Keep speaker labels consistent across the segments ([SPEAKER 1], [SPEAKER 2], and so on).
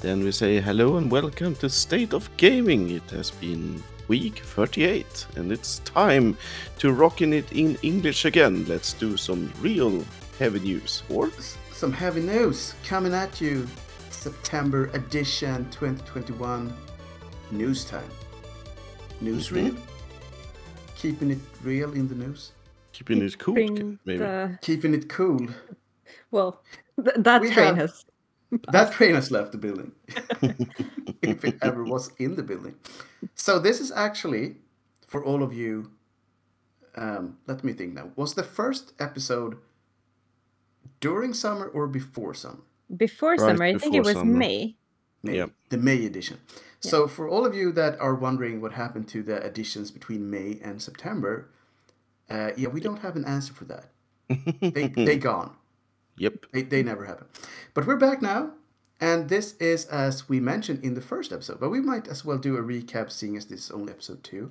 [SPEAKER 1] Then we say hello and welcome to State of Gaming. It has been week 38 and it's time to rocking it in English again. Let's do some real heavy news. Or
[SPEAKER 2] Some heavy news coming at you. September edition 2021 news time. Newsreel. Mm-hmm. Keeping it real in the news.
[SPEAKER 1] keeping it cool,
[SPEAKER 3] Bring
[SPEAKER 1] maybe.
[SPEAKER 3] the-
[SPEAKER 2] Keeping it cool.
[SPEAKER 3] well, th- that
[SPEAKER 2] We
[SPEAKER 3] train
[SPEAKER 2] have-
[SPEAKER 3] has.
[SPEAKER 2] That train has left the building. if it ever was in the building. So this is actually for all of you. Um, let me think now. Was the first episode during summer or before summer?
[SPEAKER 3] Before
[SPEAKER 1] Right
[SPEAKER 3] summer, I think it was
[SPEAKER 1] summer.
[SPEAKER 3] May.
[SPEAKER 2] May,
[SPEAKER 1] Yep.
[SPEAKER 2] the May edition. So for all of you that are wondering what happened to the editions between May and September, uh, yeah, we don't have an answer for that. They they gone.
[SPEAKER 1] Yep.
[SPEAKER 2] They, they never happen. But we're back now, and this is as we mentioned in the first episode. But we might as well do a recap, seeing as this is only episode two.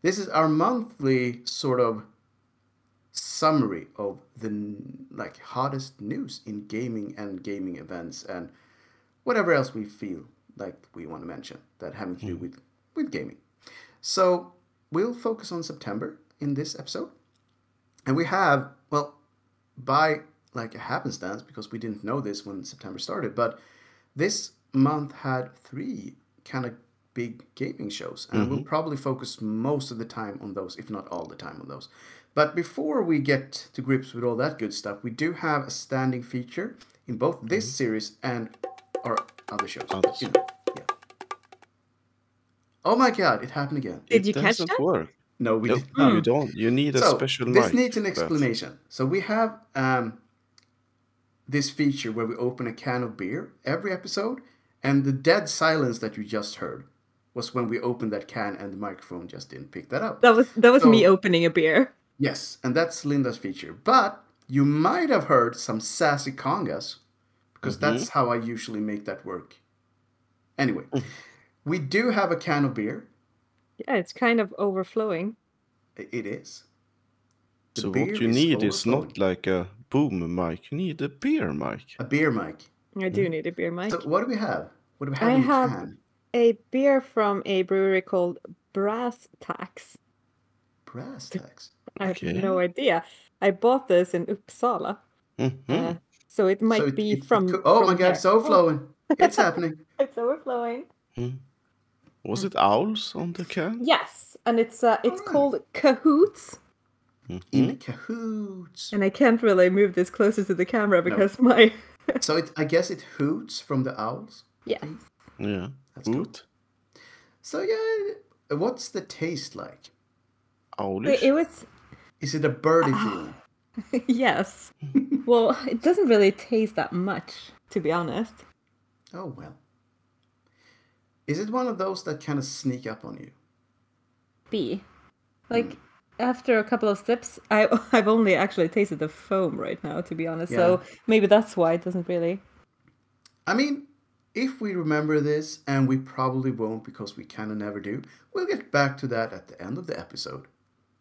[SPEAKER 2] This is our monthly sort of summary of the like hottest news in gaming and gaming events and whatever else we feel like we want to mention that having to do hmm. with with gaming. So we'll focus on September in this episode, and we have well by like a happenstance because we didn't know this when September started, but this month had three kind of big gaming shows, and we'll probably focus most of the time on those, if not all the time on those. But before we get to grips with all that good stuff, we do have a standing feature in both this series and our other shows.
[SPEAKER 1] Others.
[SPEAKER 2] You know, yeah. Oh my god, it happened again.
[SPEAKER 3] Did
[SPEAKER 1] It
[SPEAKER 3] you catch
[SPEAKER 1] doesn't
[SPEAKER 3] that?
[SPEAKER 1] work.
[SPEAKER 2] No, we
[SPEAKER 1] No,
[SPEAKER 2] did not.
[SPEAKER 1] you don't. You need a
[SPEAKER 2] So,
[SPEAKER 1] special
[SPEAKER 2] this
[SPEAKER 1] mic
[SPEAKER 2] needs an
[SPEAKER 1] for that.
[SPEAKER 2] explanation. So we have um, this feature where we open a can of beer every episode, and the dead silence that you just heard was when we opened that can and the microphone just didn't pick that up.
[SPEAKER 3] That was that was
[SPEAKER 2] So-
[SPEAKER 3] me opening a beer.
[SPEAKER 2] Yes, and that's Linda's feature. But you might have heard some sassy congas, because mm-hmm. that's how I usually make that work. Anyway, mm. we do have a can of beer.
[SPEAKER 3] Yeah, it's kind of overflowing.
[SPEAKER 2] It is. The
[SPEAKER 1] So what you need is not like a boom mic. You need a beer mic.
[SPEAKER 2] a beer mic.
[SPEAKER 3] I do need a beer mic.
[SPEAKER 2] So what do we have? What do we have
[SPEAKER 3] I
[SPEAKER 2] in the
[SPEAKER 3] have-
[SPEAKER 2] can?
[SPEAKER 3] a beer from a brewery called Brass Tax.
[SPEAKER 2] Brass tacks.
[SPEAKER 3] I have
[SPEAKER 1] Okay.
[SPEAKER 3] no idea. I bought this in Uppsala,
[SPEAKER 1] Mhm.
[SPEAKER 3] uh, so it might
[SPEAKER 2] So it-
[SPEAKER 3] be
[SPEAKER 2] it- it
[SPEAKER 3] from.
[SPEAKER 2] could- oh my god,
[SPEAKER 3] there.
[SPEAKER 2] it's overflowing. It's happening.
[SPEAKER 3] It's overflowing.
[SPEAKER 1] Was it owls on the can?
[SPEAKER 3] Yes, and it's uh, it's
[SPEAKER 2] Alright.
[SPEAKER 3] called Cahoots.
[SPEAKER 1] Mhm.
[SPEAKER 2] In cahoots.
[SPEAKER 3] And I can't really move this closer to the camera because my
[SPEAKER 2] So it, I guess it hoots from the owls.
[SPEAKER 3] Yeah.
[SPEAKER 1] Yeah.
[SPEAKER 2] That's cool.
[SPEAKER 1] Oot.
[SPEAKER 2] So yeah, what's the taste like?
[SPEAKER 1] Owlish.
[SPEAKER 3] It, it was
[SPEAKER 2] Is it a birdie
[SPEAKER 3] Ah.
[SPEAKER 2] feeling?
[SPEAKER 3] yes. well, it doesn't really taste that much, to be honest.
[SPEAKER 2] Oh well. Is it one of those that kind of sneak up on you?
[SPEAKER 3] B. Like after a couple of sips, I I've only actually tasted the foam right now, to be honest. So maybe that's why it doesn't really.
[SPEAKER 2] I mean, if we remember this, and we probably won't because we kind of never do, we'll get back to that at the end of the episode.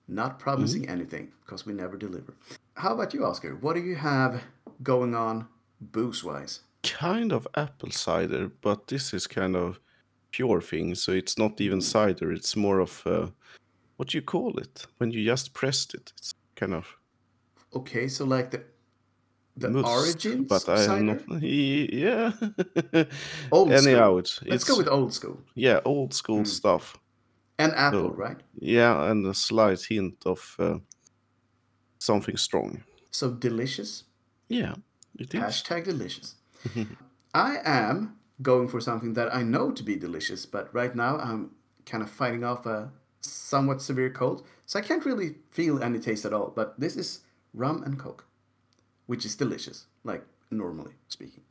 [SPEAKER 2] Not promising anything because we never deliver. How about you, Oscar? What do you have going on booze wise?
[SPEAKER 1] kind of apple cider, but this is kind of pure thing. So it's not even cider. It's more of uh, what do you call it when you just pressed it. It's kind of
[SPEAKER 2] Okay, so like the the
[SPEAKER 1] must,
[SPEAKER 2] origins
[SPEAKER 1] but I am not. Yeah.
[SPEAKER 2] Old
[SPEAKER 1] Anyhow, it's
[SPEAKER 2] Let's
[SPEAKER 1] it's
[SPEAKER 2] go with old school.
[SPEAKER 1] yeah old school stuff.
[SPEAKER 2] And apple,
[SPEAKER 1] So-
[SPEAKER 2] right?
[SPEAKER 1] Yeah, and a slight hint of uh, something strong.
[SPEAKER 2] So delicious.
[SPEAKER 1] Yeah, it is.
[SPEAKER 2] Hashtag delicious. I am going for something that I know to be delicious, but right now I'm kind of fighting off a somewhat severe cold, so I can't really feel any taste at all. But this is rum and coke, which is delicious, like normally speaking.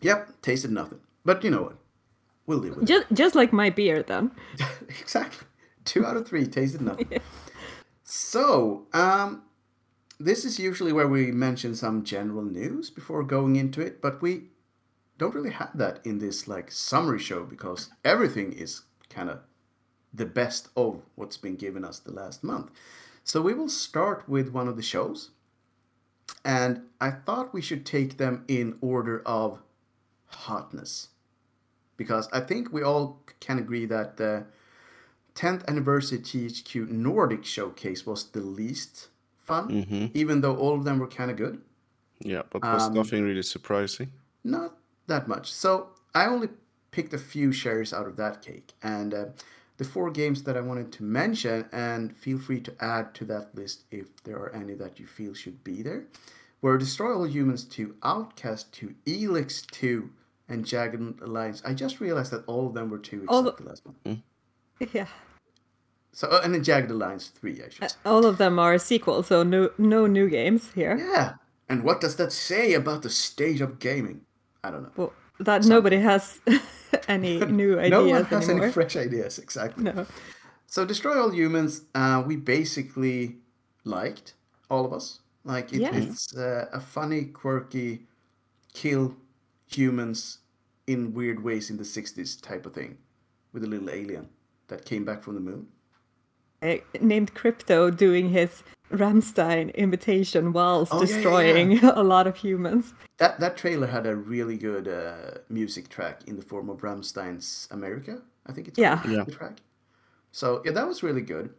[SPEAKER 2] Yep, tasted nothing. But you know what? We'll live with it.
[SPEAKER 3] Just just like my beer, then.
[SPEAKER 2] exactly. Two out of three tasted nothing. So, um, this is usually where we mention some general news before going into it, but we don't really have that in this like summary show because everything is kind of the best of what's been given us the last month. So we will start with one of the shows, and I thought we should take them in order of hotness. Because I think we all can agree that the 10th anniversary THQ Nordic showcase was the least fun,
[SPEAKER 1] hmm
[SPEAKER 2] even though all of them were kind of good.
[SPEAKER 1] Yeah, but was
[SPEAKER 2] Um,
[SPEAKER 1] nothing really surprising.
[SPEAKER 2] Not that much. So I only picked a few shares out of that cake. And uh, the four games that I wanted to mention, and feel free to add to that list if there are any that you feel should be there, were Destroy All Humans 2, Outcast 2, Elex 2, and Jagged Alliance. I just realized that all of them were two except
[SPEAKER 3] All
[SPEAKER 2] the last one.
[SPEAKER 3] Yeah.
[SPEAKER 2] So, uh, and then Jagged Alliance 3, I should say.
[SPEAKER 3] All of them are sequels, so no no new games here.
[SPEAKER 2] Yeah. And what does that say about the state of gaming? I don't know.
[SPEAKER 3] Well, that nobody has any new ideas
[SPEAKER 2] no one has
[SPEAKER 3] anymore.
[SPEAKER 2] any fresh ideas, exactly.
[SPEAKER 3] no.
[SPEAKER 2] So Destroy All Humans, uh, we basically liked all of us. Like it,
[SPEAKER 3] Yes.
[SPEAKER 2] it's uh, a funny, quirky, kill humans in weird ways in the '60s type of thing, with a little alien that came back from the moon.
[SPEAKER 3] Uh, named Crypto doing his Rammstein imitation whilst
[SPEAKER 2] Oh, yeah, yeah,
[SPEAKER 3] destroying a lot of humans.
[SPEAKER 2] That that trailer had a really good uh, music track in the form of Rammstein's America. I think it's
[SPEAKER 3] Yeah.
[SPEAKER 2] called,
[SPEAKER 1] Yeah.
[SPEAKER 2] the track. So yeah, that was really good,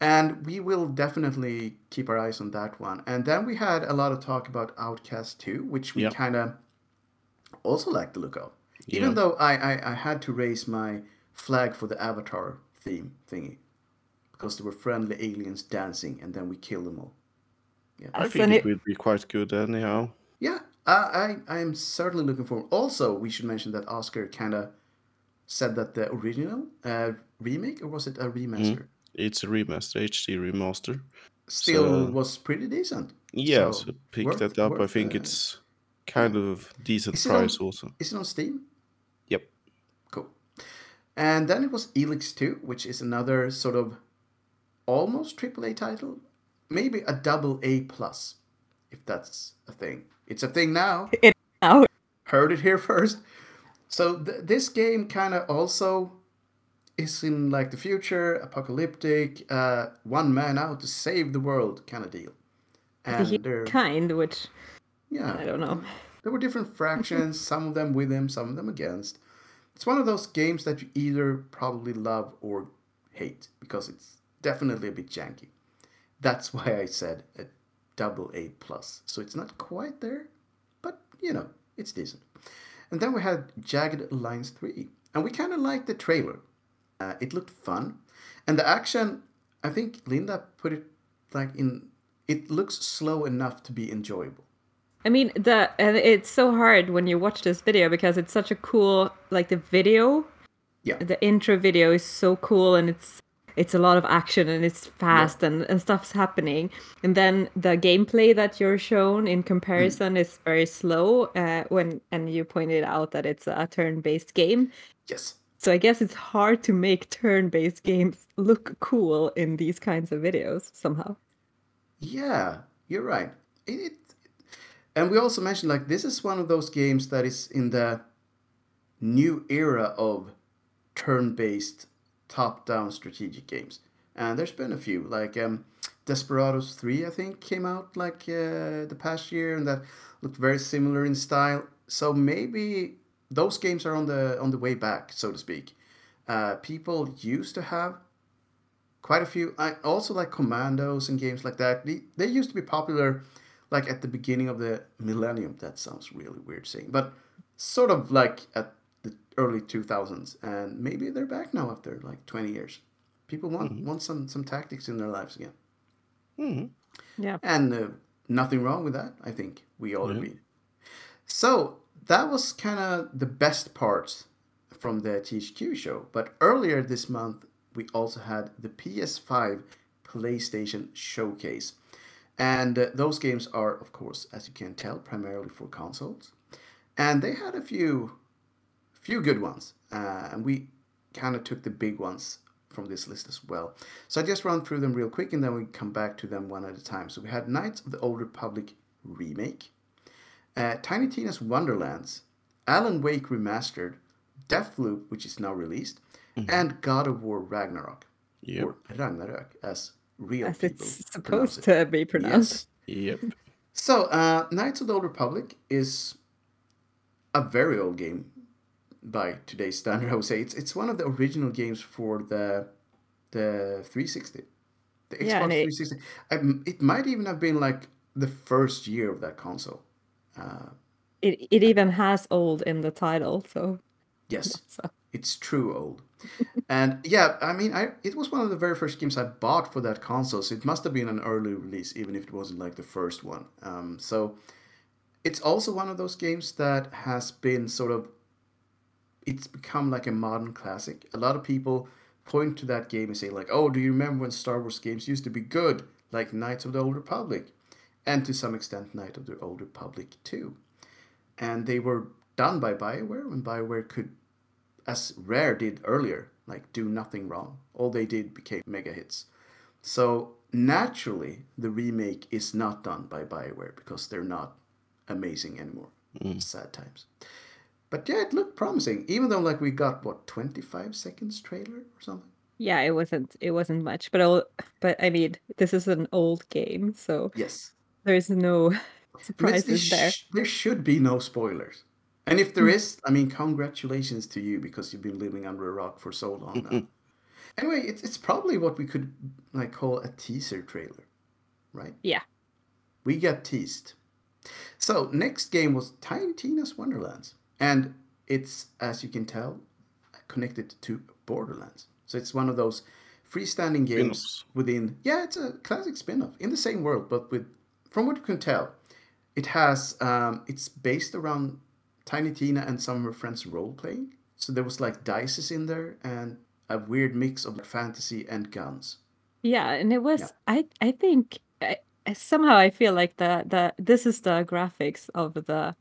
[SPEAKER 2] and we will definitely keep our eyes on that one. And then we had a lot of talk about Outcast 2, which we
[SPEAKER 1] Yeah.
[SPEAKER 2] kind of also like the look of. Even
[SPEAKER 1] Yeah.
[SPEAKER 2] though I, I I had to raise my flag for the Avatar theme thingy, because there were friendly aliens dancing, and then we killed them all. Yeah.
[SPEAKER 1] I think it would be quite good anyhow.
[SPEAKER 2] Yeah, I, I I am certainly looking forward. Also, we should mention that Oscar kind of said that the original uh, remake, or was it a remaster,
[SPEAKER 1] It's a remaster, HD remaster.
[SPEAKER 2] still
[SPEAKER 1] So-
[SPEAKER 2] was pretty decent.
[SPEAKER 1] Yeah,
[SPEAKER 2] So,
[SPEAKER 1] so, pick
[SPEAKER 2] worth-
[SPEAKER 1] that up. I think
[SPEAKER 2] uh,
[SPEAKER 1] it's kind of decent
[SPEAKER 2] Is it on-
[SPEAKER 1] price also.
[SPEAKER 2] Is it on Steam?
[SPEAKER 1] Yep.
[SPEAKER 2] Cool. And then it was Elex 2, which is another sort of almost AAA title, maybe a double A plus, if that's a thing. It's a thing now.
[SPEAKER 3] It Now,
[SPEAKER 2] heard it here first. So th- this game kind of also is in like the future, apocalyptic, uh, one man out to save the world kind of deal.
[SPEAKER 3] the
[SPEAKER 2] And there,
[SPEAKER 3] kind, which
[SPEAKER 2] yeah,
[SPEAKER 3] I don't know.
[SPEAKER 2] there were different fractions, some of them with him, some of them against. It's one of those games that you either probably love or hate because it's definitely a bit janky. That's why I said a double A plus. So it's not quite there, but you know, it's decent. And then we had Jagged Alliance 3, and we kind of liked the trailer. Uh, it looked fun, and the action. I think Linda put it like in. It looks slow enough to be enjoyable.
[SPEAKER 3] I mean, the and it's so hard when you watch this video because it's such a cool like the video.
[SPEAKER 2] Yeah.
[SPEAKER 3] The intro video is so cool and it's it's a lot of action and it's fast and, and stuff's happening. And then the gameplay that you're shown in comparison is very slow. Uh, when and you pointed out that it's a turn-based game.
[SPEAKER 2] Yes.
[SPEAKER 3] So I guess it's hard to make turn-based games look cool in these kinds of videos somehow.
[SPEAKER 2] Yeah, you're right. It, and we also mentioned like this is one of those games that is in the new era of turn-based top-down strategic games. And there's been a few like um, Desperados 3 I think came out like uh, the past year and that looked very similar in style. So maybe those games are on the on the way back, so to speak. Uh, people used to have quite a few. I also like commandos and games like that. They, they used to be popular, like at the beginning of the millennium. That sounds really weird saying, but sort of like at early two thousands, and maybe they're back now after like twenty years. People want want some some tactics in their lives again,
[SPEAKER 1] hmm
[SPEAKER 3] Yeah.
[SPEAKER 2] and uh, nothing wrong with that. I think we all
[SPEAKER 1] Yeah.
[SPEAKER 2] agree. So that was kind of the best parts from the THQ show. But earlier this month, we also had the PS5 PlayStation Showcase. And uh, those games are, of course, as you can tell, primarily for consoles. And they had a few, few good ones. Uh, and we kind of took the big ones from this list as well. So I just run through them real quick and then we come back to them one at a time. So we had Knights of the Old Republic remake, uh, Tiny Tina's Wonderlands, Alan Wake Remastered, Deathloop, which is now released, and God of War Ragnarok,
[SPEAKER 1] Yep.
[SPEAKER 2] or Ragnarok, as real
[SPEAKER 3] As
[SPEAKER 2] people
[SPEAKER 3] it's
[SPEAKER 2] pronounce
[SPEAKER 3] supposed
[SPEAKER 2] it.
[SPEAKER 3] to be pronounced.
[SPEAKER 2] Yes.
[SPEAKER 1] Yep.
[SPEAKER 2] So, uh, Knights of the Old Republic is a very old game by today's standard. I would say it's it's one of the original games for the the 360, the Xbox
[SPEAKER 3] Yeah, it-
[SPEAKER 2] 360. Um, it might even have been like the first year of that console. Uh,
[SPEAKER 3] It it even has old in the title, so,
[SPEAKER 2] yes,
[SPEAKER 3] so
[SPEAKER 2] it's true old. and yeah, I mean, I it was one of the very first games I bought for that console, so it must have been an early release, even if it wasn't like the first one. Um, so it's also one of those games that has been sort of it's become like a modern classic. A lot of people point to that game and say like, "Oh, do you remember when Star Wars games used to be good, like Knights of the Old Republic, and to some extent Knight of the Old Republic 2?" And they were done by BioWare, and BioWare could, as Rare did earlier, like do nothing wrong. All they did became mega hits. So naturally, the remake is not done by BioWare because they're not amazing anymore. Mm. Sad times. But yeah, it looked promising. Even though like we got what twenty five seconds trailer or something.
[SPEAKER 3] yeah, it wasn't it wasn't much, but I'll, but I mean, this is an old game, so
[SPEAKER 2] Yes,
[SPEAKER 3] there's no
[SPEAKER 2] I mean, it's-
[SPEAKER 3] surprises
[SPEAKER 2] it
[SPEAKER 3] there.
[SPEAKER 2] sh- there should be no spoilers. And if there mm. is, I mean, congratulations to you because you've been living under a rock for so long now. anyway, it's it's probably what we could like call a teaser trailer, right?
[SPEAKER 3] Yeah.
[SPEAKER 2] we get teased. So next game was Tiny Tina's Wonderlands, and it's as you can tell connected to Borderlands. So it's one of those freestanding games
[SPEAKER 1] Spin-offs.
[SPEAKER 2] within. Yeah, it's a classic spin-off in the same world, but with from what you can tell, it has um, it's based around Tiny Tina and some of her friends role playing. So there was like dices in there and a weird mix of fantasy and guns.
[SPEAKER 3] Yeah, and it was I I think I, I- somehow I feel like the the this is the graphics of the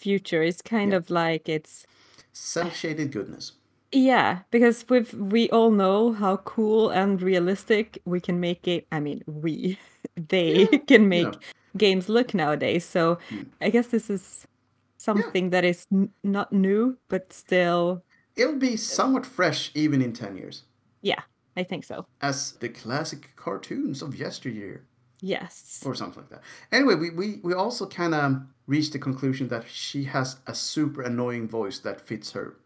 [SPEAKER 3] future. is kind
[SPEAKER 2] Yeah.
[SPEAKER 3] of like it's
[SPEAKER 2] Cell shaded goodness.
[SPEAKER 3] yeah, because we've we all know how cool and realistic we can make it. I mean, we they can make
[SPEAKER 2] know.
[SPEAKER 3] games look nowadays. So
[SPEAKER 2] Hmm.
[SPEAKER 3] I guess this is something that is n- not new, but still,
[SPEAKER 2] It'll be somewhat fresh even in 10 years,
[SPEAKER 3] yeah, I think so.
[SPEAKER 2] as the classic cartoons of yesteryear,
[SPEAKER 3] Yes.
[SPEAKER 2] or something like that. Anyway, we, we, we also kind of reached the conclusion that she has a super annoying voice that fits her.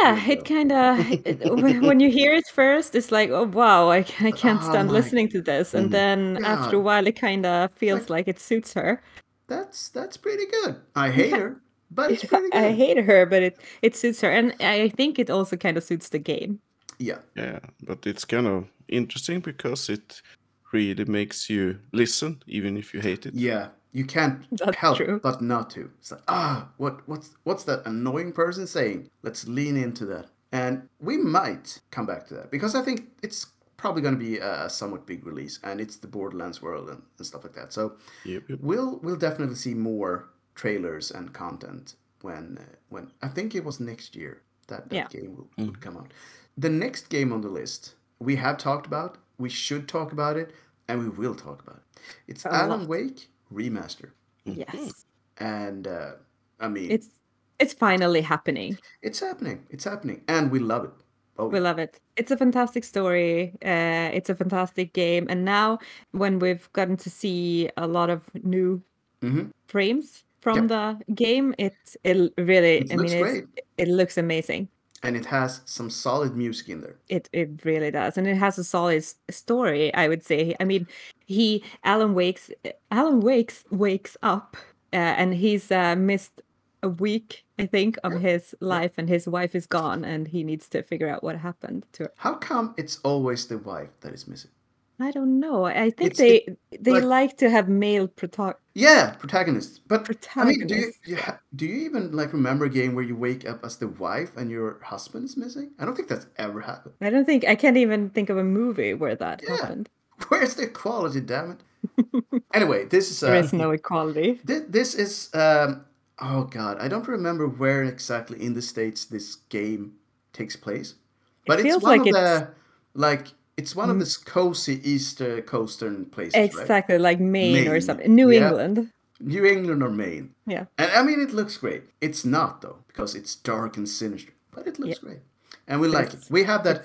[SPEAKER 3] Yeah,
[SPEAKER 2] There
[SPEAKER 3] it kind of when you hear it first, it's like, oh wow, I, I oh can't
[SPEAKER 2] Oh
[SPEAKER 3] stand
[SPEAKER 2] my
[SPEAKER 3] listening to this, and mm-hmm. then after a while, it kind of feels
[SPEAKER 2] Like-
[SPEAKER 3] like it suits her.
[SPEAKER 2] That's that's pretty good. I hate her, but it's pretty good.
[SPEAKER 3] I hate her, but it it suits her, and I think it also kind of suits the game.
[SPEAKER 2] yeah,
[SPEAKER 1] Yeah, but it's kind of interesting because it really makes you listen, even if you hate it.
[SPEAKER 2] yeah. You can't
[SPEAKER 3] That's
[SPEAKER 2] help
[SPEAKER 3] true.
[SPEAKER 2] but not to. It's like ah, what what's what's that annoying person saying? Let's lean into that, and we might come back to that because I think it's probably going to be a somewhat big release, and it's the Borderlands world and, and stuff like that. So
[SPEAKER 1] Yep, yep.
[SPEAKER 2] we'll we'll definitely see more trailers and content when uh, when I think it was next year that that
[SPEAKER 3] Yeah.
[SPEAKER 2] game will, will come out. The next game on the list we have talked about, we should talk about it, and we will talk about it. It's
[SPEAKER 3] A
[SPEAKER 2] Alan
[SPEAKER 3] lot.
[SPEAKER 2] Wake remaster,
[SPEAKER 3] Yes,
[SPEAKER 2] and uh, I mean
[SPEAKER 3] it's it's finally happening.
[SPEAKER 2] it's happening, it's happening, and we love it. Oh,
[SPEAKER 3] We love it. It's a fantastic story. Uh, it's a fantastic game, and now when we've gotten to see a lot of new
[SPEAKER 2] Mhm.
[SPEAKER 3] frames from
[SPEAKER 2] Yep.
[SPEAKER 3] the game, it it really.
[SPEAKER 2] It
[SPEAKER 3] I
[SPEAKER 2] looks
[SPEAKER 3] mean,
[SPEAKER 2] great.
[SPEAKER 3] it's, it looks amazing.
[SPEAKER 2] And it has some solid music in there.
[SPEAKER 3] It it really does, and it has a solid story. I would say. I mean, he Alan wakes Alan wakes wakes up, uh, and he's uh, missed a week, I think, of his life, and his wife is gone, and he needs to figure out what happened to her.
[SPEAKER 2] How come it's always the wife that is missing?
[SPEAKER 3] I don't know. I think
[SPEAKER 2] It's-
[SPEAKER 3] they
[SPEAKER 2] it-
[SPEAKER 3] they
[SPEAKER 2] like-
[SPEAKER 3] like to have male proto-
[SPEAKER 2] Yeah, protagonists. But I mean, do you,
[SPEAKER 3] Protagonists.
[SPEAKER 2] do you ha- do you even like remember a game where you wake up as the wife and your husband is missing? I don't think that's ever happened.
[SPEAKER 3] I don't think I can't even think of a movie where that
[SPEAKER 2] Yeah.
[SPEAKER 3] happened.
[SPEAKER 2] Where's the quality? Damn it. anyway, this is
[SPEAKER 3] There
[SPEAKER 2] uh,
[SPEAKER 3] is no equality.
[SPEAKER 2] thi- this is um, oh god, I don't remember where exactly in the states this game takes place, but it's
[SPEAKER 3] feels
[SPEAKER 2] one
[SPEAKER 3] like
[SPEAKER 2] of
[SPEAKER 3] it's-
[SPEAKER 2] the like it's one of the cozy East uh, coastern places, right?
[SPEAKER 3] Exactly, like Maine, or something. New
[SPEAKER 2] yeah.
[SPEAKER 3] England.
[SPEAKER 2] New England or Maine.
[SPEAKER 3] Yeah.
[SPEAKER 2] And I mean, it looks great. It's not though, because it's dark and sinister, but it looks great, and we like it. We have that.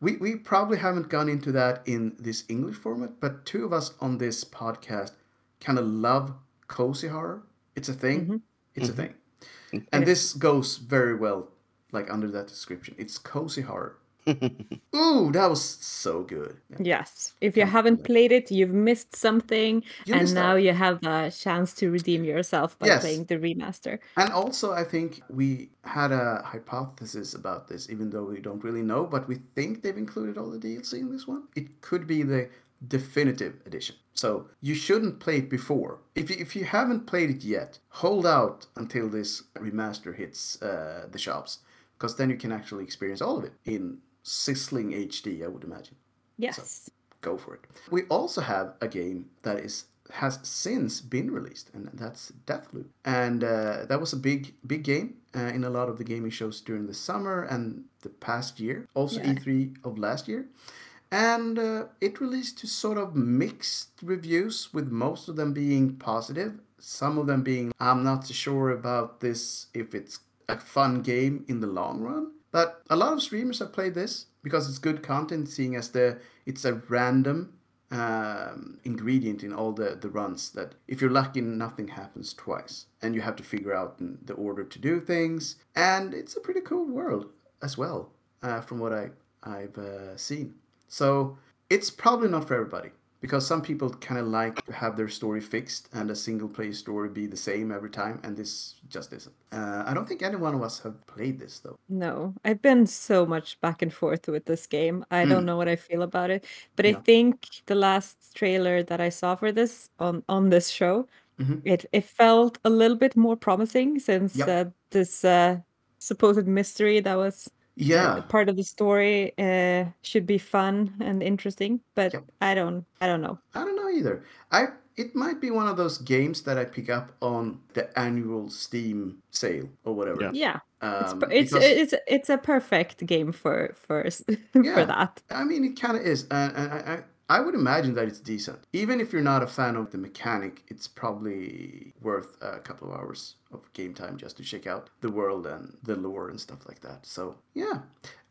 [SPEAKER 2] We we probably haven't gone into that in this English format, but two of us on this podcast kind of love cozy horror. It's a thing.
[SPEAKER 3] Mm-hmm.
[SPEAKER 2] It's a thing. And this goes very well, like under that description. It's cozy horror. Ooh, that was so good. Yeah.
[SPEAKER 3] Yes. If you haven't played it, you've missed something,
[SPEAKER 2] You
[SPEAKER 3] and
[SPEAKER 2] missed
[SPEAKER 3] now
[SPEAKER 2] out.
[SPEAKER 3] you have a chance to redeem yourself by
[SPEAKER 2] Yes.
[SPEAKER 3] playing the remaster.
[SPEAKER 2] And also, I think we had a hypothesis about this, even though we don't really know, but we think they've included all the DLC in this one. It could be the definitive edition. So you shouldn't play it before. If you, if you haven't played it yet, hold out until this remaster hits uh, the shops, because then you can actually experience all of it in sizzling HD, I would imagine
[SPEAKER 3] Yes.
[SPEAKER 2] go for it. We also have a game that is has since been released, and that's Deathloop, and uh, that was a big big game uh, in a lot of the gaming shows during the summer and the past year, also
[SPEAKER 3] Yeah.
[SPEAKER 2] E3 of last year. And uh, it released to sort of mixed reviews, with most of them being positive, some of them being, I'm not sure about this if it's a fun game in the long run. But a lot of streamers have played this because it's good content, seeing as the it's a random um, ingredient in all the, the runs that if you're lucky nothing happens twice and you have to figure out the order to do things. And it's a pretty cool world as well uh, from what I, I've uh, seen. So it's probably not for everybody because some people kind of like to have their story fixed and a single player story be the same every time and this just isn't uh, i don't think any one of us have played this though
[SPEAKER 3] No, I've been so much back and forth with this game. I don't know what I feel about it, but I
[SPEAKER 2] Hmm.
[SPEAKER 3] Think the last trailer that I saw for this on on this show,
[SPEAKER 2] Mhm.
[SPEAKER 3] it it felt a little bit more promising since
[SPEAKER 2] Yep.
[SPEAKER 3] uh, this uh, supposed mystery that was
[SPEAKER 2] yeah
[SPEAKER 3] part of the story uh, should be fun and interesting. But
[SPEAKER 2] Yep.
[SPEAKER 3] I don't I don't know.
[SPEAKER 2] I don't know either. I it might be one of those games that I pick up on the annual Steam sale or whatever.
[SPEAKER 1] Yeah.
[SPEAKER 3] Yeah, it's
[SPEAKER 2] Um,
[SPEAKER 3] per- it's
[SPEAKER 2] because-
[SPEAKER 3] it's it's a perfect game for for
[SPEAKER 2] Yeah.
[SPEAKER 3] for that.
[SPEAKER 2] I mean, it kind of is, and, and I, I I would imagine that it's decent. Even if you're not a fan of the mechanic, it's probably worth a couple of hours of game time just to check out the world and the lore and stuff like that. So yeah,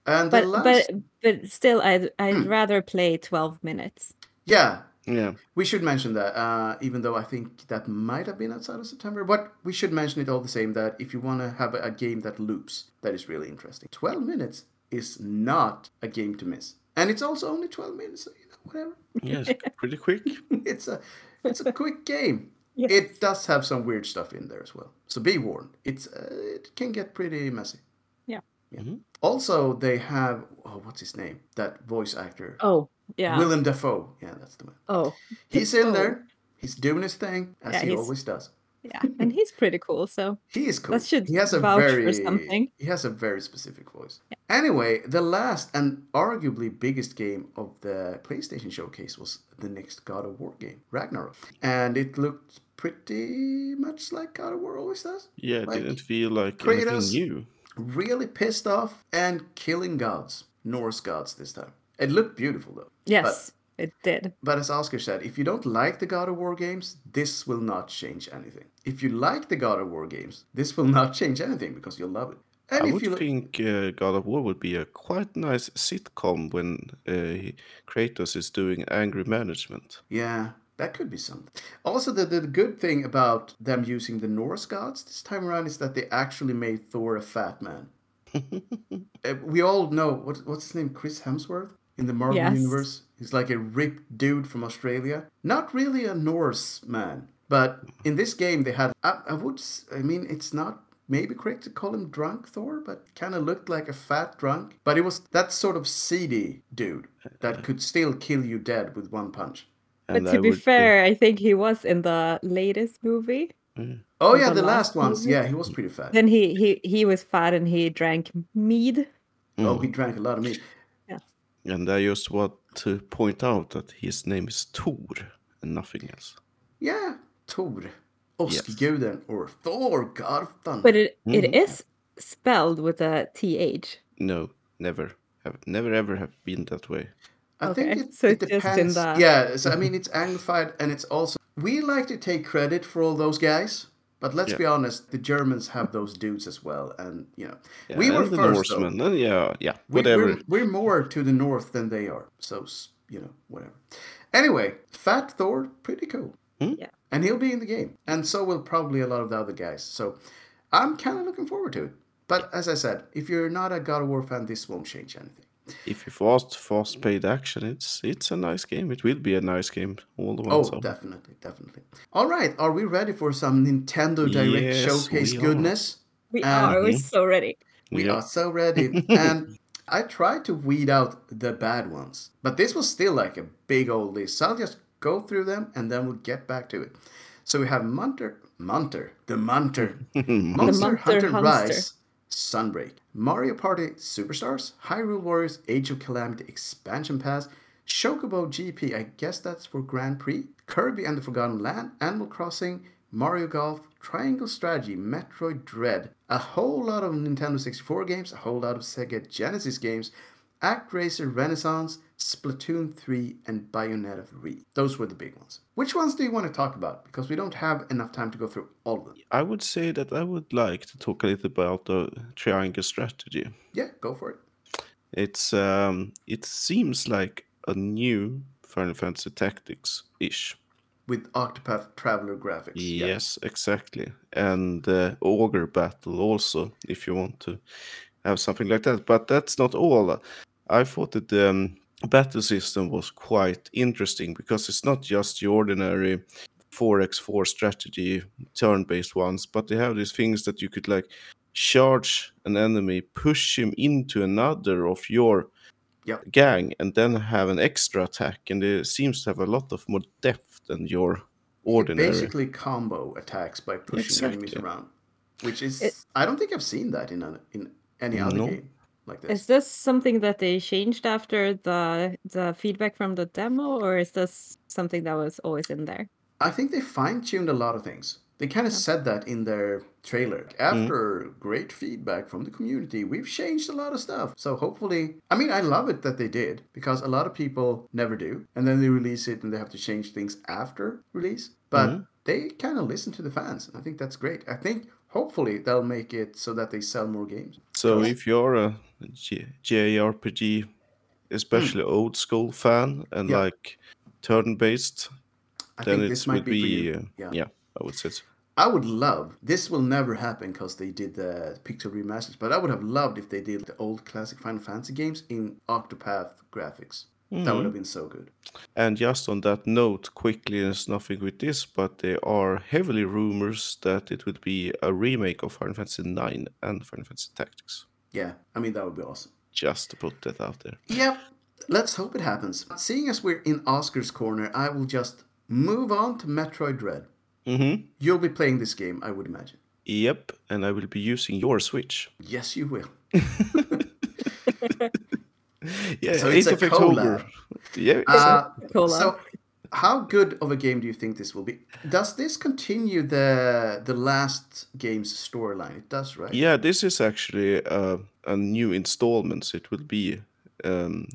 [SPEAKER 2] and the
[SPEAKER 3] But
[SPEAKER 2] last,
[SPEAKER 3] but but still, I'd I'd rather play twelve minutes.
[SPEAKER 2] yeah,
[SPEAKER 1] Yeah.
[SPEAKER 2] We should mention that, uh, even though I think that might have been outside of September, but we should mention it all the same that if you want to have a, a game that loops, that is really interesting. 12 minutes is not a game to miss. And it's also only 12 minutes, so, you know, whatever.
[SPEAKER 1] Yes. Pretty quick.
[SPEAKER 2] it's a it's a quick game.
[SPEAKER 3] Yes.
[SPEAKER 2] It does have some weird stuff in there as well. So be warned. It's uh, it can get pretty messy.
[SPEAKER 3] Yeah.
[SPEAKER 2] Yeah. Also, they have oh, what's his name? That voice actor,
[SPEAKER 3] Oh yeah.
[SPEAKER 2] Willem Dafoe. Yeah, that's the one.
[SPEAKER 3] oh
[SPEAKER 2] He's in
[SPEAKER 3] Oh.
[SPEAKER 2] there. He's doing his thing as
[SPEAKER 3] Yeah,
[SPEAKER 2] he always does.
[SPEAKER 3] Yeah, and he's pretty cool. So
[SPEAKER 2] He is cool.
[SPEAKER 3] That should
[SPEAKER 2] he has a
[SPEAKER 3] vouch for
[SPEAKER 2] very
[SPEAKER 3] something.
[SPEAKER 2] he has a very specific voice. Anyway, the last and arguably biggest game of the PlayStation showcase was the next God of War game, Ragnarok, and it looked pretty much like God of War always does.
[SPEAKER 1] Yeah, it
[SPEAKER 2] Like,
[SPEAKER 1] didn't feel like
[SPEAKER 2] Kratos-
[SPEAKER 1] anything new.
[SPEAKER 2] Really pissed off and killing gods, Norse gods this time. It looked beautiful though.
[SPEAKER 3] yes, it did.
[SPEAKER 2] But as Oscar said, if you don't like the God of War games, this will not change anything. If you like the God of War games, this will not change anything because you'll love it. And
[SPEAKER 1] I
[SPEAKER 2] if
[SPEAKER 1] would
[SPEAKER 2] you
[SPEAKER 1] think uh, God of War would be a quite nice sitcom when uh, Kratos is doing angry management.
[SPEAKER 2] yeah, that could be something. Also, the, the good thing about them using the Norse gods this time around is that they actually made Thor a fat man. Uh, we all know what, what's his name, Chris Hemsworth in the Marvel
[SPEAKER 3] Yes.
[SPEAKER 2] universe. He's like a ripped dude from Australia. Not really a Norse man, but in this game they had. I, I would. I mean, it's not maybe correct to call him drunk Thor, but kind of looked like a fat drunk. But it was that sort of seedy dude that could still kill you dead with one punch.
[SPEAKER 1] And
[SPEAKER 3] but to
[SPEAKER 1] I
[SPEAKER 3] be
[SPEAKER 1] would,
[SPEAKER 3] fair, I think he was in the latest movie.
[SPEAKER 2] Mm.
[SPEAKER 3] Oh
[SPEAKER 2] yeah,
[SPEAKER 3] the
[SPEAKER 2] the
[SPEAKER 3] last
[SPEAKER 2] last ones.
[SPEAKER 3] movie?
[SPEAKER 2] Yeah, he was pretty fat.
[SPEAKER 3] Then he he he was fat and he drank mead.
[SPEAKER 2] Oh, he mm. drank a lot of mead. Yeah.
[SPEAKER 1] and I just want to point out that his name is Thor and nothing else.
[SPEAKER 2] Yeah, Thor, Oskiguden, or Thor, God of Thunder.
[SPEAKER 3] But it, it mm-hmm. is spelled with a th.
[SPEAKER 1] No, never. Have never ever have been that way.
[SPEAKER 2] I think it,
[SPEAKER 3] so
[SPEAKER 2] it
[SPEAKER 3] it's just in
[SPEAKER 2] depends. Yeah, so I mean it's anglified and it's also we like to take credit for all those guys, but let's
[SPEAKER 1] Yeah.
[SPEAKER 2] be honest, the Germans have those dudes as well, and you know we were
[SPEAKER 1] the
[SPEAKER 2] first. though.
[SPEAKER 1] Norsemen. and yeah, yeah,
[SPEAKER 2] We,
[SPEAKER 1] whatever.
[SPEAKER 2] We're, we're more to the north than they are, so you know whatever. Anyway, Fat Thor, pretty cool. Hmm?
[SPEAKER 3] Yeah.
[SPEAKER 2] And he'll be in the game, and so will probably a lot of the other guys. So I'm kind of looking forward to it. But as I said, if you're not a God of War fan, this won't change anything.
[SPEAKER 1] If you fast force paid action, it's it's a nice game. It will be a nice game all the way.
[SPEAKER 2] Oh,
[SPEAKER 1] so.
[SPEAKER 2] definitely, definitely. All right, are we ready for some Nintendo Direct
[SPEAKER 1] Yes,
[SPEAKER 2] showcase
[SPEAKER 1] we are.
[SPEAKER 2] goodness?
[SPEAKER 3] We
[SPEAKER 2] And-
[SPEAKER 3] are. We're so ready.
[SPEAKER 2] We
[SPEAKER 1] Yeah.
[SPEAKER 2] are so ready. and I tried to weed out the bad ones, but this was still like a big old list. So I'll just go through them and then we'll get back to it. So we have Munter, Munter, the Munter, Monster
[SPEAKER 3] Munter
[SPEAKER 2] Hunter
[SPEAKER 3] Hunster.
[SPEAKER 2] Rise, Sunbreak, Mario Party Superstars, Hyrule Warriors Age of Calamity Expansion Pass, Chocobo GP, I guess that's for Grand Prix, Kirby and the Forgotten Land, Animal Crossing, Mario Golf, Triangle Strategy, Metroid Dread, a whole lot of Nintendo 64 games, a whole lot of Sega Genesis games, ActRaiser Renaissance, Splatoon 3, and Bayonetta 3. Those were the big ones. Which ones do you want to talk about? Because we don't have enough time to go through all of them.
[SPEAKER 1] I would say that I would like to talk a little about the triangle strategy.
[SPEAKER 2] Yeah, go for it.
[SPEAKER 1] It's um, it seems like a new Final Fantasy Tactics ish.
[SPEAKER 2] With Octopath Traveler graphics. Yeah.
[SPEAKER 1] Yes, exactly, and uh, Ogre Battle also, if you want to have something like that. But that's not all. I thought that the um, battle system was quite interesting because it's not just the ordinary 4x4 strategy turn-based ones, but they have these things that you could like charge an enemy, push him into another of your
[SPEAKER 2] Yep.
[SPEAKER 1] gang, and then have an extra attack. And it seems to have a lot of more depth than your
[SPEAKER 2] It
[SPEAKER 1] ordinary.
[SPEAKER 2] basically combo attacks by pushing enemies around. Which is
[SPEAKER 3] It-
[SPEAKER 2] I don't think I've seen that in a, in any other
[SPEAKER 1] No.
[SPEAKER 2] game like this.
[SPEAKER 3] Is this something that they changed after the the feedback from the demo, or is this something that was always in there?
[SPEAKER 2] I think they fine tuned a lot of things. They kind of said that in their trailer. Mm-hmm. After great feedback from the community, we've changed a lot of stuff. So hopefully, I mean, I love it that they did because a lot of people never do. And then they release it and they have to change things after release. But mm-hmm. they kind of listen to the fans. I think that's great. I think hopefully they'll make it so that they sell more games.
[SPEAKER 1] So if you're a J- JRPG, especially old school fan and.
[SPEAKER 2] Yeah.
[SPEAKER 1] like turn based,
[SPEAKER 2] I
[SPEAKER 1] then it
[SPEAKER 2] this
[SPEAKER 1] would
[SPEAKER 2] might be,
[SPEAKER 1] be uh,
[SPEAKER 2] yeah.
[SPEAKER 1] yeah. I would say so.
[SPEAKER 2] I would love this will never happen because they did the pixel remasters, but I would have loved if they did the old classic Final Fantasy games in Octopath graphics. That
[SPEAKER 1] Mm-hmm.
[SPEAKER 2] would have been so good.
[SPEAKER 1] And just on that note, quickly, there's nothing with this, but there are heavily rumors that it would be a remake of Final Fantasy 9 and Final Fantasy Tactics.
[SPEAKER 2] Yeah, I mean that would be awesome.
[SPEAKER 1] Just to put that out there.
[SPEAKER 2] Yep, let's hope it happens. Seeing as we're in Oscar's corner, I will just move on to Metroid Dread.
[SPEAKER 1] Mm-hmm.
[SPEAKER 2] You'll be playing this game, I would imagine.
[SPEAKER 1] Yep, and I will be using your Switch.
[SPEAKER 2] Yes, you will.
[SPEAKER 1] Yeah,
[SPEAKER 2] So it's
[SPEAKER 1] 8th
[SPEAKER 2] a
[SPEAKER 1] of October. Yeah,
[SPEAKER 2] Uh,
[SPEAKER 3] Cola.
[SPEAKER 2] so, how good of a game do you think this will be? Does this continue the the last game's storyline? It does, right?
[SPEAKER 1] Yeah, this is actually uh, a new installment. So it will be um,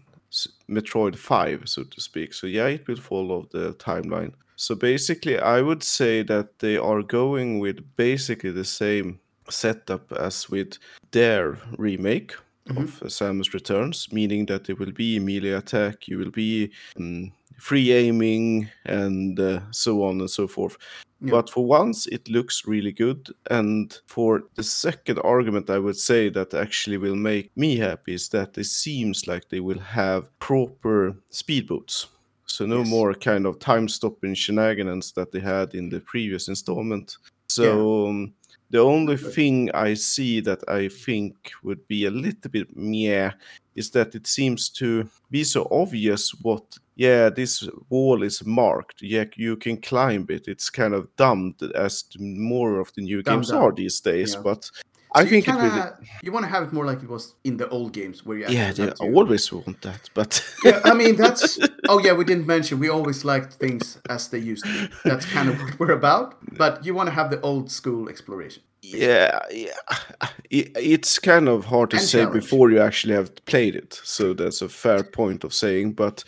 [SPEAKER 1] Metroid 5, so to speak. So yeah, it will follow the timeline. So basically, I would say that they are going with basically the same setup as with their remake of uh, Samus Returns, meaning that there will be melee attack, you will be um, free aiming, and uh, so on and so forth. But for once, it looks really good. And for the second argument, I would say that actually will make me happy is that it seems like they will have proper speed boots. So no
[SPEAKER 2] Yes.
[SPEAKER 1] more kind of time stopping shenanigans that they had in the previous installment. So um, the only thing I see that I think would be a little bit meh is that it seems to be so obvious what yeah this wall is marked yeah you can climb it it's kind of dumbed as more of the new games are these days
[SPEAKER 2] Yeah.
[SPEAKER 1] but
[SPEAKER 2] So
[SPEAKER 1] i think
[SPEAKER 2] kinda,
[SPEAKER 1] really
[SPEAKER 2] you want to have it more like it was in the old games where you
[SPEAKER 1] yeah
[SPEAKER 2] actually
[SPEAKER 1] they always want that but
[SPEAKER 2] yeah, I mean that's. Oh yeah, we didn't mention we always liked things as they used to be. That's kind of what we're about. But you want to have the old school exploration.
[SPEAKER 1] yeah, yeah. It's kind of hard to
[SPEAKER 2] And
[SPEAKER 1] say
[SPEAKER 2] challenge.
[SPEAKER 1] before you actually have played it. So that's a fair point of saying. But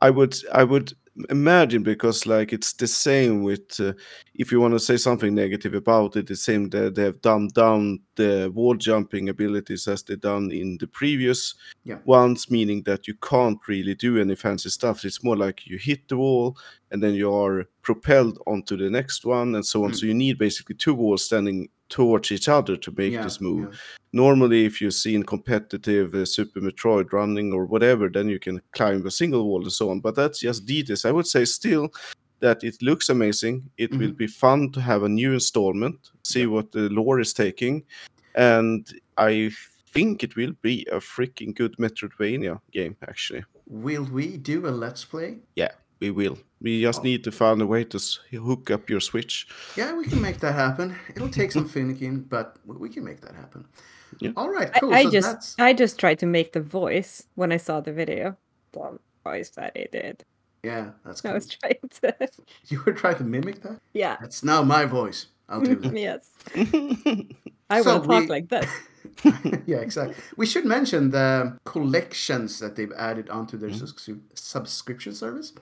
[SPEAKER 1] I would, I would imagine because like it's the same with uh, if you want to say something negative about it, the same that they have dumbed down the wall jumping abilities as they done in the previous
[SPEAKER 2] Yeah.
[SPEAKER 1] ones, meaning that you can't really do any fancy stuff. It's more like you hit the wall and then you are propelled onto the next one and so on.
[SPEAKER 2] Mm.
[SPEAKER 1] So you need basically two walls standing towards each other to make
[SPEAKER 2] Yeah,
[SPEAKER 1] this move.
[SPEAKER 2] yeah.
[SPEAKER 1] Normally, if you see in competitive uh, Super Metroid running or whatever, then you can climb a single wall and so on. But that's just details. I would say still that it looks amazing. It will
[SPEAKER 2] Mhm.
[SPEAKER 1] be fun to have a new installment, see what the lore is taking, and I think it will be a freaking good Metroidvania game. Actually,
[SPEAKER 2] Will we do a let's play?
[SPEAKER 1] yeah, we will. We just
[SPEAKER 2] Oh.
[SPEAKER 1] need to find a way to hook up your Switch.
[SPEAKER 2] Yeah, we can make that happen. It'll take some finicking, but we can make that happen.
[SPEAKER 1] Yeah.
[SPEAKER 2] All right,
[SPEAKER 3] I-
[SPEAKER 2] cool.
[SPEAKER 3] I,
[SPEAKER 2] so
[SPEAKER 3] just
[SPEAKER 2] that's
[SPEAKER 3] I just tried to make the voice when I saw the video. The voice that it did.
[SPEAKER 2] yeah, that's
[SPEAKER 3] I was trying to.
[SPEAKER 2] You were trying to mimic that?
[SPEAKER 3] yeah.
[SPEAKER 2] That's now my voice. I'll do that.
[SPEAKER 3] yes. I
[SPEAKER 2] So
[SPEAKER 3] will talk
[SPEAKER 2] we-
[SPEAKER 3] like this.
[SPEAKER 2] yeah, exactly. We should mention the collections that they've added onto their
[SPEAKER 1] Mm-hmm.
[SPEAKER 2] subscri- subscription service.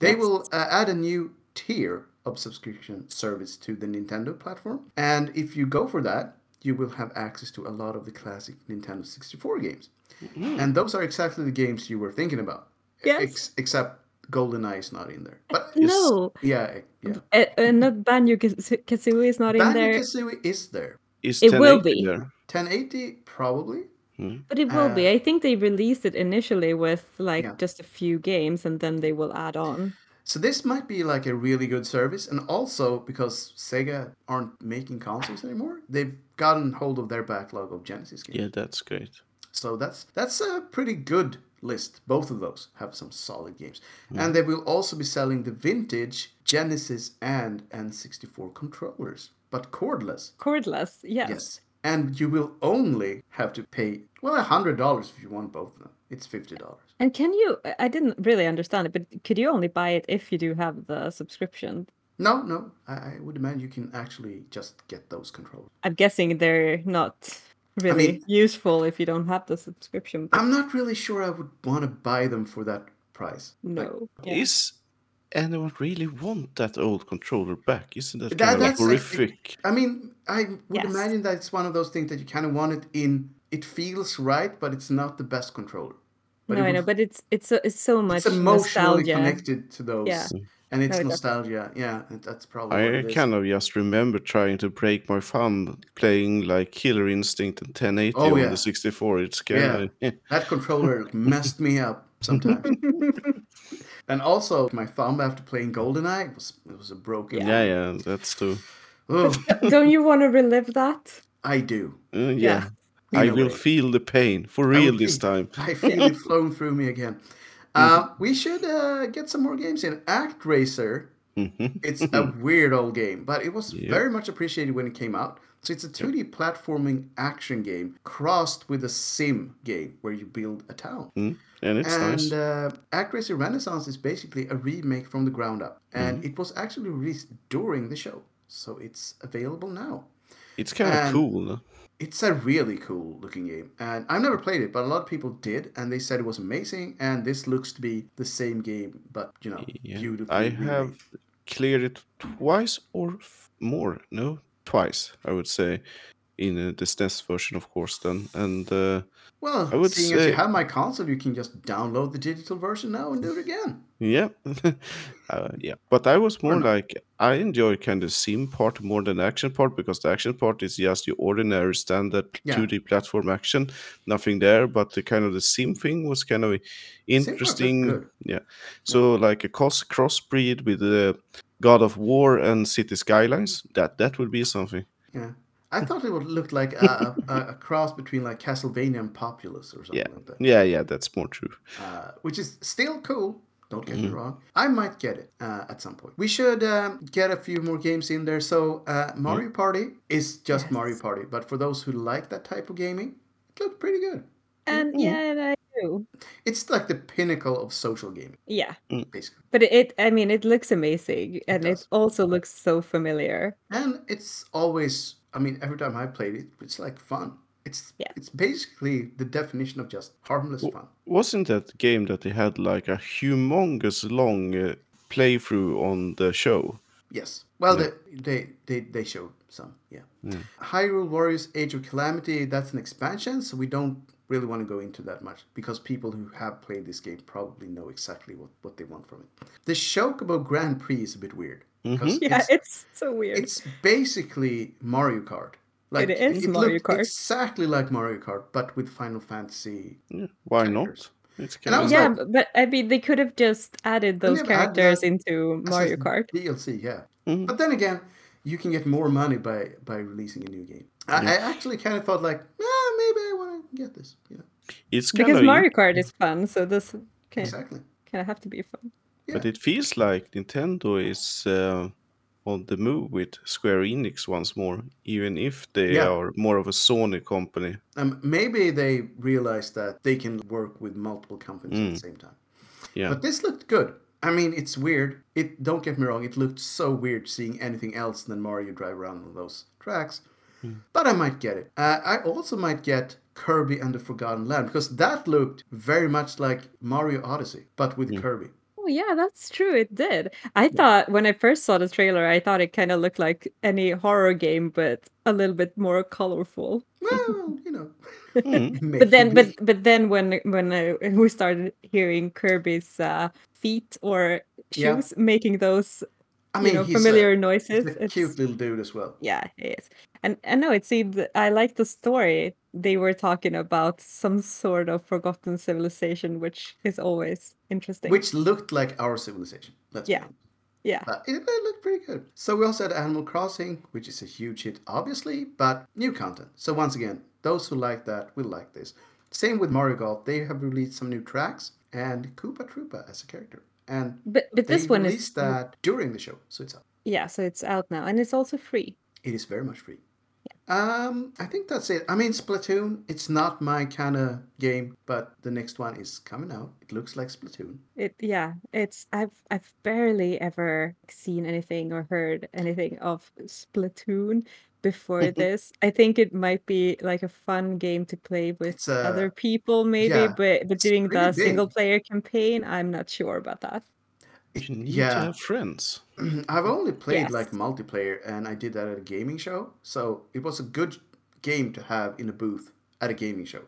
[SPEAKER 2] They
[SPEAKER 3] Yes.
[SPEAKER 2] will uh, add a new tier of subscription service to the Nintendo platform. And if you go for that, you will have access to a lot of the classic Nintendo 64 games.
[SPEAKER 1] Mm.
[SPEAKER 2] And those are exactly the games you were thinking about.
[SPEAKER 3] Yes.
[SPEAKER 2] Ex- except GoldenEye is not in there. But
[SPEAKER 3] No.
[SPEAKER 2] yeah, yeah.
[SPEAKER 3] Uh, uh, not Banjo Kazooie is not in there,
[SPEAKER 2] Banjo-Kazooie is there.
[SPEAKER 1] Is
[SPEAKER 3] It will be.
[SPEAKER 2] 1080 probably.
[SPEAKER 3] But it will be.
[SPEAKER 2] Uh,
[SPEAKER 3] I think they released it initially with like
[SPEAKER 2] Yeah.
[SPEAKER 3] just a few games, and then they will add on.
[SPEAKER 2] So this might be like a really good service, and also because Sega aren't making consoles anymore, they've gotten hold of their backlog of Genesis games.
[SPEAKER 1] Yeah, that's great.
[SPEAKER 2] So that's that's a pretty good list. Both of those have some solid games, and they will also be selling the vintage Genesis and N64 controllers, but cordless.
[SPEAKER 3] Cordless, yes.
[SPEAKER 2] Yes, and you will only have to pay well a hundred dollars if you want both of them. It's fifty dollars.
[SPEAKER 3] And can you? I- I didn't really understand it, but could you only buy it if you do have the subscription?
[SPEAKER 2] No, no, I, I would imagine you can actually just get those controllers.
[SPEAKER 3] I'm guessing they're not really
[SPEAKER 2] mean-
[SPEAKER 3] useful if you don't have the subscription. but
[SPEAKER 2] I'm not really sure I would want to buy them for that price. Like,
[SPEAKER 3] no. Yeah.
[SPEAKER 1] Is anyone really want that old controller back? Isn't that,
[SPEAKER 2] That-
[SPEAKER 1] kind of
[SPEAKER 2] that's
[SPEAKER 1] horrific?
[SPEAKER 2] I mean, I would
[SPEAKER 3] Yes.
[SPEAKER 2] imagine that it's one of those things that you kind of want it in. It feels right, but it's not the best controller. But
[SPEAKER 3] no,
[SPEAKER 2] it
[SPEAKER 3] I know, but it's it's so, it's so much
[SPEAKER 2] it's emotionally
[SPEAKER 3] nostalgia.
[SPEAKER 2] connected to those.
[SPEAKER 3] Yeah.
[SPEAKER 2] And it's
[SPEAKER 3] No, it
[SPEAKER 2] nostalgia. Yeah, that's probably what
[SPEAKER 1] I
[SPEAKER 2] it is.
[SPEAKER 1] kind of just remember trying to break my thumb playing like Killer Instinct in 1080
[SPEAKER 2] Oh,
[SPEAKER 1] on
[SPEAKER 2] yeah.
[SPEAKER 1] the 64. It's kind of
[SPEAKER 2] That controller messed me up sometimes. and also, my thumb after playing GoldenEye it was it was a broken.
[SPEAKER 1] yeah, yeah, that's too.
[SPEAKER 2] Oh,
[SPEAKER 3] Don't you want to relive that?
[SPEAKER 2] I do.
[SPEAKER 1] Uh, yeah,
[SPEAKER 3] Yeah.
[SPEAKER 1] I will
[SPEAKER 2] way.
[SPEAKER 1] feel the pain for real this
[SPEAKER 2] feel-
[SPEAKER 1] time.
[SPEAKER 2] I feel it flowing through me again. Uh, we should uh, get some more games in. ActRaiser. It's a weird old game, but it was
[SPEAKER 1] Yeah.
[SPEAKER 2] very much appreciated when it came out. So it's a 2D platforming action game crossed with a sim game where you build a town.
[SPEAKER 1] Mm, and it's
[SPEAKER 2] and
[SPEAKER 1] nice.
[SPEAKER 2] uh, Renaissance is basically a remake from the ground up, and
[SPEAKER 1] Mm-hmm.
[SPEAKER 2] it was actually released during the show, so it's available now.
[SPEAKER 1] It's kind of cool.
[SPEAKER 2] It's a really cool looking game, and I've never played it, but a lot of people did, and they said it was amazing. And this looks to be the same game, but you know,
[SPEAKER 1] Yeah.
[SPEAKER 2] beautifully.
[SPEAKER 1] I
[SPEAKER 2] remade.
[SPEAKER 1] have cleared it twice or f- more. No, twice, I would say, in uh, the SNES version, of course, then. And uh,
[SPEAKER 2] Well,
[SPEAKER 1] I would
[SPEAKER 2] seeing as
[SPEAKER 1] say-
[SPEAKER 2] you have my console, you can just download the digital version now and do it again.
[SPEAKER 1] Yeah, uh, yeah. But I was more like I enjoy kind of sim part more than action part because the action part is just the ordinary standard
[SPEAKER 2] Yeah.
[SPEAKER 1] 2D platform action, nothing there. But the kind of the sim thing was kind of interesting. Yeah. So like a cross crossbreed with the God of War and City Skylines. That that would be something.
[SPEAKER 2] Yeah. I thought it would look like a, a, a cross between like Castlevania and Populous or something
[SPEAKER 1] Yeah.
[SPEAKER 2] like that.
[SPEAKER 1] Yeah, yeah. That's more true.
[SPEAKER 2] uh, which is still cool. Don't get
[SPEAKER 1] Mm-hmm.
[SPEAKER 2] me wrong. I might get it uh, at some point. We should um, get a few more games in there. So uh, Mario Party is just
[SPEAKER 3] Yes.
[SPEAKER 2] Mario Party, but for those who like that type of gaming, it looks pretty good.
[SPEAKER 3] And
[SPEAKER 2] Mm-hmm.
[SPEAKER 3] yeah, and I do.
[SPEAKER 2] It's like the pinnacle of social gaming,
[SPEAKER 3] Yeah,
[SPEAKER 2] basically.
[SPEAKER 3] but it, it I mean, it looks amazing, and it,
[SPEAKER 2] does.
[SPEAKER 3] also looks so familiar.
[SPEAKER 2] And it's always, I mean, every time I played it, it's like fun. It's
[SPEAKER 3] Yeah.
[SPEAKER 2] it's basically the definition of just harmless fun.
[SPEAKER 1] Wasn't that game that they had like a humongous long uh, playthrough on the show?
[SPEAKER 2] Yes. Well, they, they they they showed some. Yeah. Hyrule Warriors: Age of Calamity. That's an expansion, so we don't really want to go into that much because people who have played this game probably know exactly what what they want from it. The Chocobo Grand Prix is a bit weird because
[SPEAKER 3] Yeah,
[SPEAKER 2] it's,
[SPEAKER 3] it's so weird.
[SPEAKER 2] it's basically Mario Kart, Like
[SPEAKER 3] It is
[SPEAKER 2] it
[SPEAKER 3] Mario Kart.
[SPEAKER 2] exactly like Mario Kart, but with Final Fantasy.
[SPEAKER 1] Yeah, why
[SPEAKER 2] Characters.
[SPEAKER 1] not? It's
[SPEAKER 2] And I
[SPEAKER 1] kind of
[SPEAKER 3] yeah,
[SPEAKER 2] like-
[SPEAKER 3] but I mean, they could have just added those
[SPEAKER 2] they've added
[SPEAKER 3] characters into
[SPEAKER 2] as
[SPEAKER 3] Mario
[SPEAKER 2] a
[SPEAKER 3] Kart.
[SPEAKER 2] DLC, yeah.
[SPEAKER 1] Mhm.
[SPEAKER 2] But then again, you can get more money by by releasing a new game. I, I actually kind of thought like, ah, maybe I want to get this. You know,
[SPEAKER 1] it's kind
[SPEAKER 3] Because
[SPEAKER 1] of
[SPEAKER 3] Mario Kart is fun, so this can
[SPEAKER 2] exactly.
[SPEAKER 3] kind of have to be fun.
[SPEAKER 1] But it feels like Nintendo is uh, on the move with Square Enix once more, even if they
[SPEAKER 2] Yeah.
[SPEAKER 1] are more of a Sony company.
[SPEAKER 2] Um, maybe they realize that they can work with multiple companies at the same time.
[SPEAKER 1] Yeah.
[SPEAKER 2] But this looked good. I mean, it's weird. It don't get me wrong. It looked so weird seeing anything else than Mario drive around on those tracks. But I might get it. Uh, I also might get Kirby and the Forgotten Land because that looked very much like Mario Odyssey, but with Kirby.
[SPEAKER 3] Oh yeah, that's true. It did. I thought when I first saw the trailer, I thought it kind of looked like any horror game, but a little bit more colorful.
[SPEAKER 2] Well, you know.
[SPEAKER 3] But then, but but then when when I, we started hearing Kirby's uh, feet or
[SPEAKER 2] Yeah.
[SPEAKER 3] shoes making those
[SPEAKER 2] I
[SPEAKER 3] you know
[SPEAKER 2] he's a-
[SPEAKER 3] familiar
[SPEAKER 2] he's
[SPEAKER 3] noises,
[SPEAKER 2] a
[SPEAKER 3] it's
[SPEAKER 2] cute little dude as well.
[SPEAKER 3] yeah, it is. And and no, it seemed I like the story. They were talking about some sort of forgotten civilization, which is always interesting.
[SPEAKER 2] Which looked like our civilization. Let's
[SPEAKER 3] Yeah. yeah,
[SPEAKER 2] it, it looked pretty good. So we also had Animal Crossing, which is a huge hit, obviously, but new content. So once again, those who like that will like this. Same with Mario Golf. They have released some new tracks and Koopa Troopa as a character. And
[SPEAKER 3] but but
[SPEAKER 2] they
[SPEAKER 3] this one is
[SPEAKER 2] released that during the show, so it's out.
[SPEAKER 3] yeah, so it's out now and it's also free.
[SPEAKER 2] It is very much free. Um, I think that's it. I mean, Splatoon. It's not my kind of game, but the next one is coming out. It looks like Splatoon.
[SPEAKER 3] It yeah, it's I've I've barely ever seen anything or heard anything of Splatoon before this. I think it might be like a fun game to play with
[SPEAKER 2] a-
[SPEAKER 3] other people maybe,
[SPEAKER 2] yeah,
[SPEAKER 3] but but
[SPEAKER 2] it's
[SPEAKER 3] doing the
[SPEAKER 2] big.
[SPEAKER 3] single player campaign, I'm not sure about that.
[SPEAKER 1] You need to have friends.
[SPEAKER 2] I've only played
[SPEAKER 3] Yes.
[SPEAKER 2] like multiplayer, and I did that at a gaming show. So it was a good game to have in a booth at a gaming show.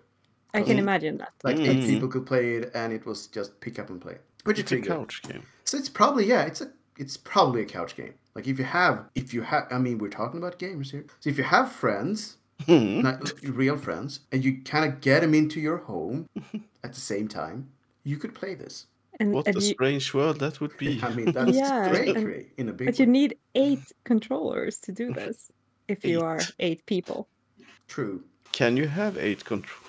[SPEAKER 3] I can imagine that.
[SPEAKER 2] Like eight
[SPEAKER 1] Mm.
[SPEAKER 2] people could play it, and it was just pick up and play, which is
[SPEAKER 1] It's a
[SPEAKER 2] pretty good.
[SPEAKER 1] couch game.
[SPEAKER 2] So it's probably yeah, it's a it's probably a couch game. Like if you have if you have, I mean, we're talking about gamers here. So if you have friends,
[SPEAKER 1] Hmm.
[SPEAKER 2] not real friends, and you kind of get them into your home at the same time, you could play this.
[SPEAKER 3] And,
[SPEAKER 1] What
[SPEAKER 3] and
[SPEAKER 1] a
[SPEAKER 3] you,
[SPEAKER 1] strange world that would be.
[SPEAKER 2] I mean, that's
[SPEAKER 3] Yeah,
[SPEAKER 2] great
[SPEAKER 3] and-
[SPEAKER 2] in a big
[SPEAKER 3] but you need eight controllers to do this if you are eight people.
[SPEAKER 2] True.
[SPEAKER 1] Can you have eight control?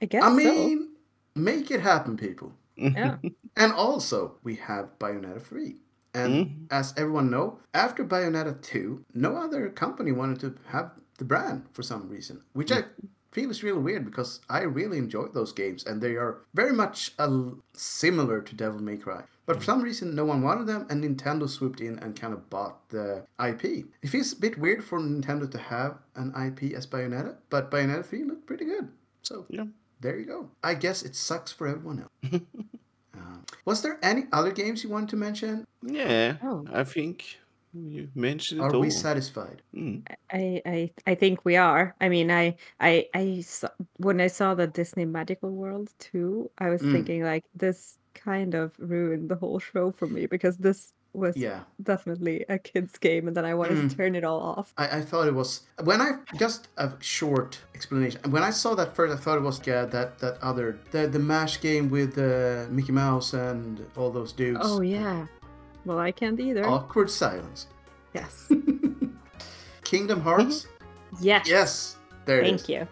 [SPEAKER 3] I guess
[SPEAKER 2] I
[SPEAKER 3] so.
[SPEAKER 2] mean, make it happen, people.
[SPEAKER 3] Yeah.
[SPEAKER 2] And also, we have Bayonetta 3. And
[SPEAKER 1] Mm.
[SPEAKER 2] as everyone know, after Bayonetta 2, no other company wanted to have the brand for some reason, which I feel is really weird because I really enjoy those games and they are very much uh, similar to Devil May Cry. But for some reason, no one wanted them, and Nintendo swooped in and kind of bought the IP. It feels a bit weird for Nintendo to have an IP as Bayonetta, but Bayonetta 3 looked pretty good. So
[SPEAKER 1] Yeah.
[SPEAKER 2] there you go. I guess it sucks for everyone else. Uh, was there any other games you wanted to mention?
[SPEAKER 1] Yeah,
[SPEAKER 3] Oh.
[SPEAKER 1] I think you mentioned it
[SPEAKER 2] Are
[SPEAKER 1] all.
[SPEAKER 2] we satisfied?
[SPEAKER 1] Mm.
[SPEAKER 3] I, I I think we are. I mean, I I I saw, when I saw the Disney Magical World too, I was
[SPEAKER 2] Mm.
[SPEAKER 3] thinking like this kind of ruined the whole show for me because this was
[SPEAKER 2] Yeah.
[SPEAKER 3] definitely a kids game, and then I wanted
[SPEAKER 2] Mm.
[SPEAKER 3] to turn it all off.
[SPEAKER 2] I, I thought it was when I just a short explanation. When I saw that first, I thought it was yeah, that that other the the Mash game with uh, Mickey Mouse and all those dudes.
[SPEAKER 3] Oh yeah. Well, I can't either.
[SPEAKER 2] Awkward silence.
[SPEAKER 3] Yes.
[SPEAKER 2] Kingdom Hearts. Mm-hmm.
[SPEAKER 3] Yes.
[SPEAKER 2] yes, there it is.
[SPEAKER 3] Thank you.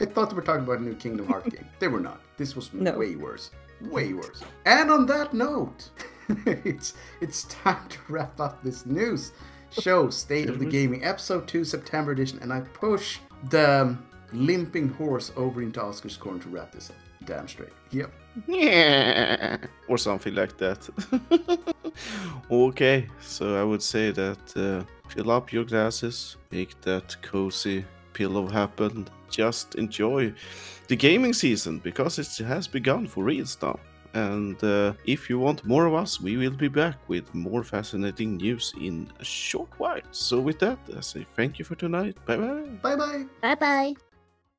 [SPEAKER 2] I thought we were talking about a new Kingdom Hearts game. They were not. This was
[SPEAKER 3] No.
[SPEAKER 2] way worse. Way worse. And on that note, it's it's time to wrap up this news show, State of the Gaming, episode 2, September edition, and I push the limping horse over into Oscar's corner to wrap this up. Damn straight. Yep.
[SPEAKER 1] Yeah, or something like that. okay, so I would say that uh, fill up your glasses, make that cozy pillow happen. Just enjoy the gaming season because it has begun for real now. And uh, if you want more of us, we will be back with more fascinating news in a short while. So, with that, I say thank you for tonight. Bye bye.
[SPEAKER 2] Bye bye.
[SPEAKER 3] Bye bye.